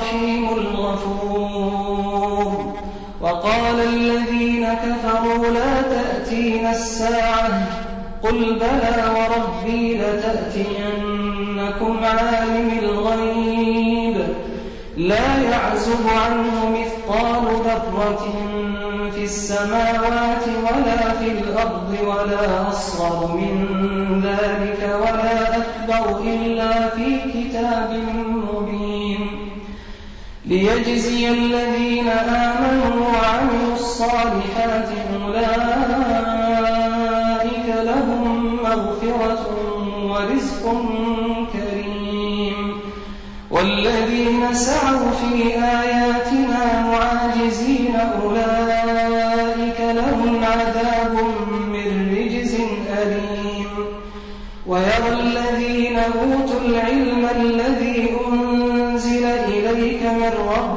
الرحيم الغفور. وقال الذين كفروا لا تأتينا الساعة. قل بلى وربي لتأتينكم عالم الغيب. لا يعزب عنه مثقال ذرة في السماوات ولا في الأرض ولا أصغر من ذلك ولا أكبر إلا ليجزي الذين آمنوا وعملوا الصالحات أولئك لهم مغفرة ورزق كريم. والذين سعوا في آياتنا معاجزين أولئك لهم عذاب من رجز أليم. ويرى الذين أوتوا العلم الذي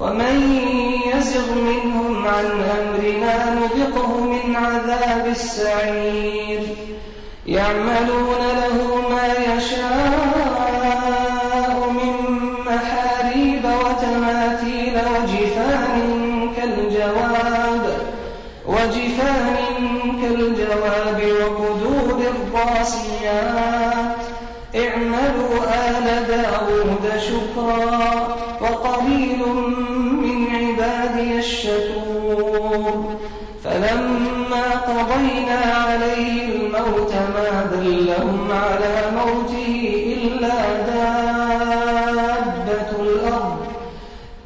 ومن يزغ منهم عن أمرنا نذقه من عذاب السعير. يعملون له ما يشاء من محاريب وتماثيل وجفان كالجواب وجفان كالجواب وقدور الراسيات اعملوا آل داود شكرا. وقليل من عبادي الشكور فلما قضينا عليه الموت ما دلهم على موته إلا دابة الأرض.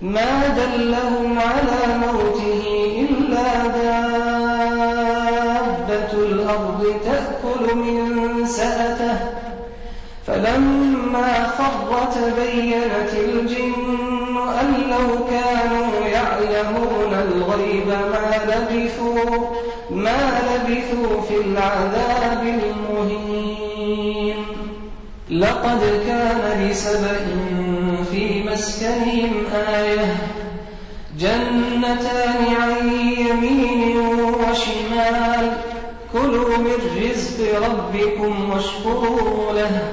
ما دلهم على موته إلا دابة الأرض تأكل من سأته. فلما خر تبينت الجن أن لو كانوا يعلمون الغيب ما لبثوا ما لبثوا في العذاب المهين. لقد كان لسبإ في مسكنهم آية جنتان عن يمين وشمال كلوا من رزق ربكم واشكروا له.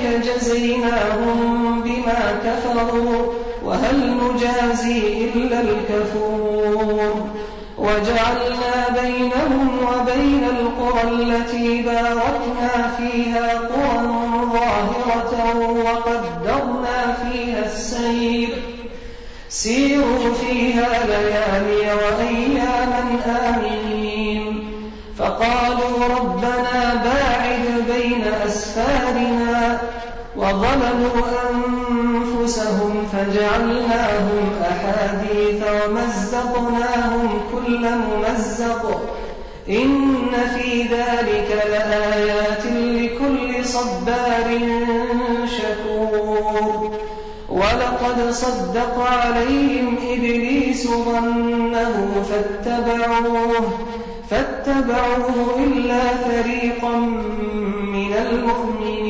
ذلك جزيناهم بما كفروا وهل نجازي إلا الكفور وجعلنا بينهم وبين القرى التي باركنا فيها قرى ظاهرة وقدرنا فيها السير. سيروا فيها ليالي وأياما آمنين. فقالوا ربنا باعد بين أسفارنا وظلموا أنفسهم فجعلناهم أحاديث ومزقناهم كل ممزق. إن في ذلك لآيات لكل صبار شكور. ولقد صدق عليهم إبليس ظنه فاتبعوه فاتبعوه إلا فريقا من المؤمنين.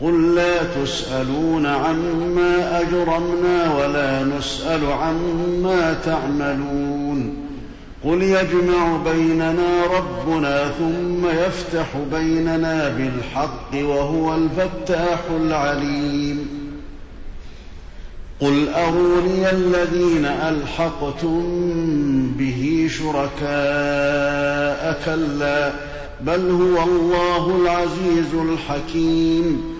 قل لا تسألون عما أجرمنا ولا نسأل عما تعملون قل يجمع بيننا ربنا ثم يفتح بيننا بالحق وهو الفتاح العليم. قل أروني الذين ألحقتم به شركاء كلا بل هو الله العزيز الحكيم.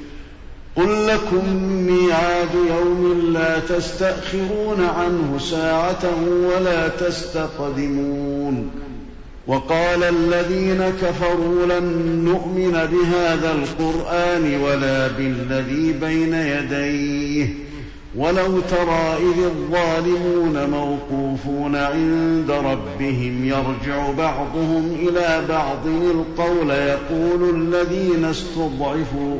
قل لكم ميعاد يوم لا تستأخرون عنه ساعة ولا تستقدمون. وقال الذين كفروا لن نؤمن بهذا القرآن ولا بالذي بين يديه. ولو ترى إذ الظالمون موقوفون عند ربهم يرجع بعضهم إلى بعض القول يقول الذين استضعفوا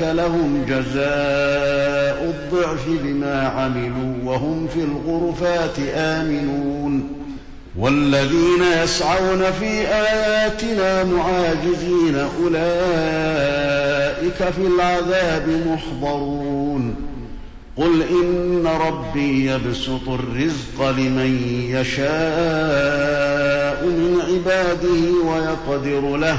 لهم جزاء الضعف بما عملوا وهم في الغرفات آمنون. والذين يسعون في آياتنا معاجزين أولئك في العذاب محضرون. قل إن ربي يبسط الرزق لمن يشاء من عباده ويقدر له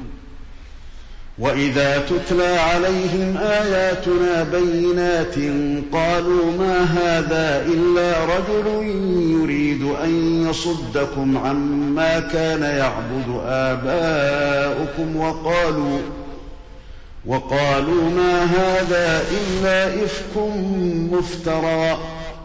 وإذا تتلى عليهم آياتنا بينات قالوا ما هذا إلا رجل يريد أن يصدكم عما كان يعبد آباؤكم وقالوا وقالوا ما هذا إلا إفك مفترى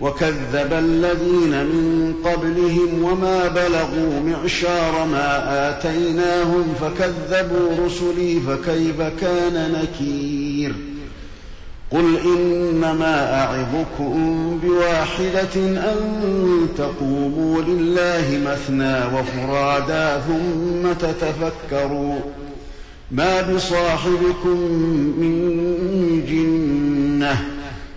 وكذب الذين من قبلهم وما بلغوا معشار ما آتيناهم فكذبوا رسلي فكيف كان نكير قل إنما أعظكم بواحدة أن تقوموا لله مثنى وفرادا ثم تتفكروا ما بصاحبكم من جنة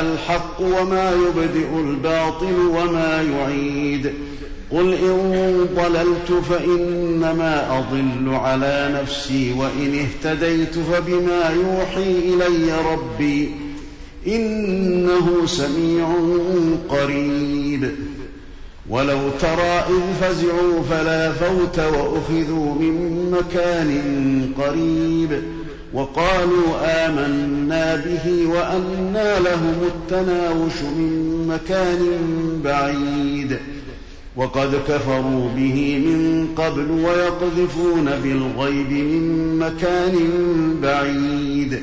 الحق وما يبدئ الباطل وما يعيد. قل إن ضللت فإنما أضل على نفسي وإن اهتديت فبما يوحي إلي ربي إنه سميع قريب. ولو ترى إذ فزعوا فلا فوت وأخذوا من مكان قريب. وقالوا آمنا به وأنى لهم التناوش من مكان بعيد. وقد كفروا به من قبل ويقذفون بالغيب من مكان بعيد.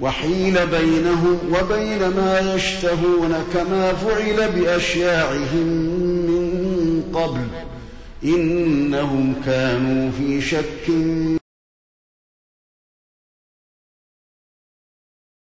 وحيل بينهم وبين ما يشتهون كما فعل بأشياعهم من قبل. إنهم كانوا في شك